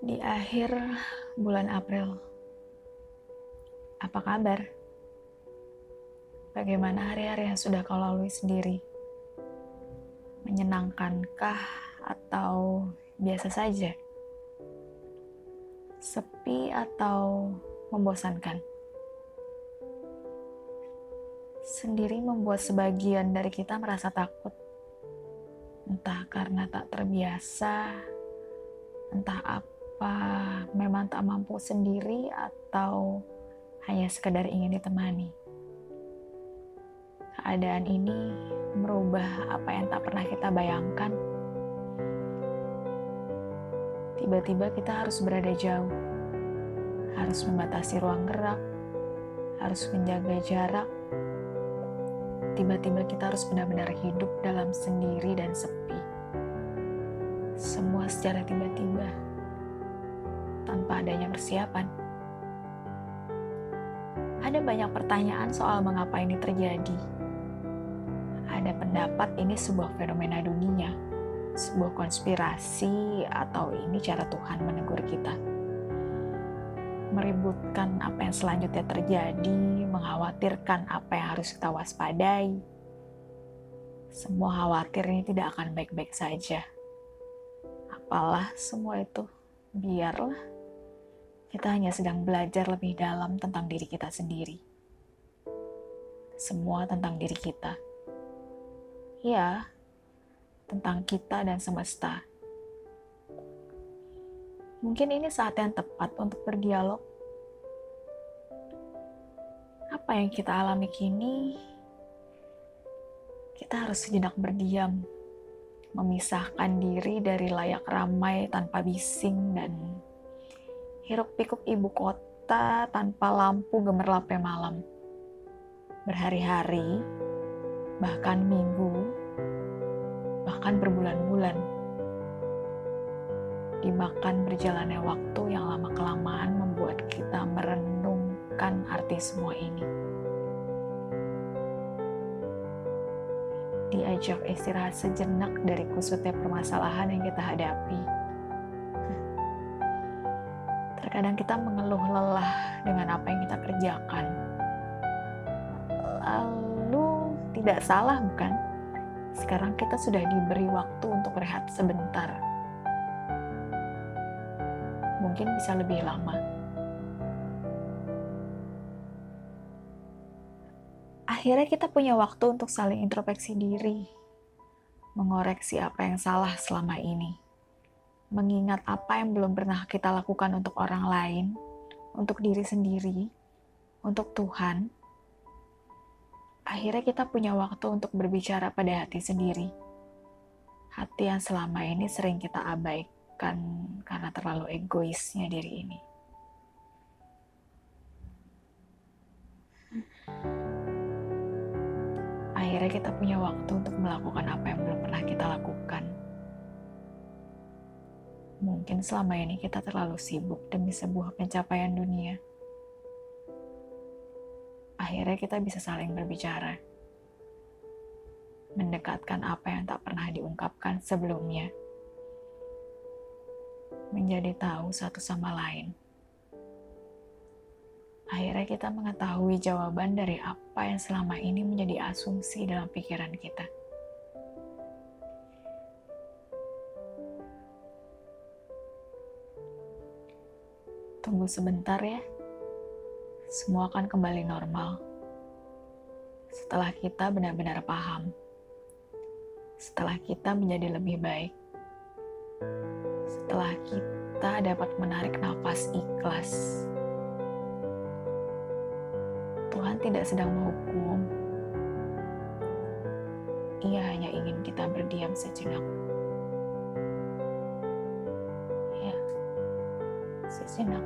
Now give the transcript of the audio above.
Di akhir bulan April, apa kabar? Bagaimana hari-hari yang sudah kau lalui sendiri? Menyenangkankah atau biasa saja? Sepi atau membosankan? Sendiri membuat sebagian dari kita merasa takut. Entah karena tak terbiasa, entah apa memang tak mampu sendiri atau hanya sekedar ingin ditemani. Keadaan ini merubah apa yang tak pernah kita bayangkan. Tiba-tiba kita harus berada jauh, harus membatasi ruang gerak, harus menjaga jarak. Tiba-tiba kita harus benar-benar hidup dalam sendiri dan sepi. Semua secara tiba-tiba, tanpa adanya persiapan. Ada banyak pertanyaan soal mengapa ini terjadi ada pendapat ini sebuah fenomena dunia, sebuah konspirasi, atau ini cara Tuhan menegur kita. Meributkan apa yang selanjutnya terjadi, mengkhawatirkan apa yang harus kita waspadai. Semua khawatir ini tidak akan baik-baik saja. Apalah semua itu, biarlah. Kita hanya sedang belajar lebih dalam tentang diri kita sendiri. Semua tentang diri kita Ya, tentang kita dan semesta. Mungkin ini saat yang tepat untuk berdialog. Apa yang kita alami kini, kita harus sejenak berdiam, memisahkan diri dari layak ramai tanpa bising dan hiruk pikuk ibu kota tanpa lampu gemerlapnya malam. Berhari-hari, bahkan minggu, bahkan berbulan-bulan. Dimakan berjalannya waktu yang lama-kelamaan membuat kita merenungkan arti semua ini. Diajak istirahat sejenak dari kusutnya permasalahan yang kita hadapi. Terkadang kita mengeluh lelah dengan apa yang kita kerjakan. Lalu tidak salah bukan? Sekarang kita sudah diberi waktu untuk rehat sebentar. Mungkin bisa lebih lama. Akhirnya kita punya waktu untuk saling introspeksi diri, mengoreksi apa yang salah selama ini, mengingat apa yang belum pernah kita lakukan untuk orang lain, untuk diri sendiri, untuk Tuhan, akhirnya kita punya waktu untuk berbicara pada hati sendiri. Hati yang selama ini sering kita abaikan karena terlalu egoisnya diri ini. Akhirnya kita punya waktu untuk melakukan apa yang belum pernah kita lakukan. Mungkin selama ini kita terlalu sibuk demi sebuah pencapaian dunia akhirnya kita bisa saling berbicara. Mendekatkan apa yang tak pernah diungkapkan sebelumnya. Menjadi tahu satu sama lain. Akhirnya kita mengetahui jawaban dari apa yang selama ini menjadi asumsi dalam pikiran kita. Tunggu sebentar ya semua akan kembali normal. Setelah kita benar-benar paham, setelah kita menjadi lebih baik, setelah kita dapat menarik nafas ikhlas. Tidak sedang menghukum. Ia hanya ingin kita berdiam sejenak. Ya, sejenak.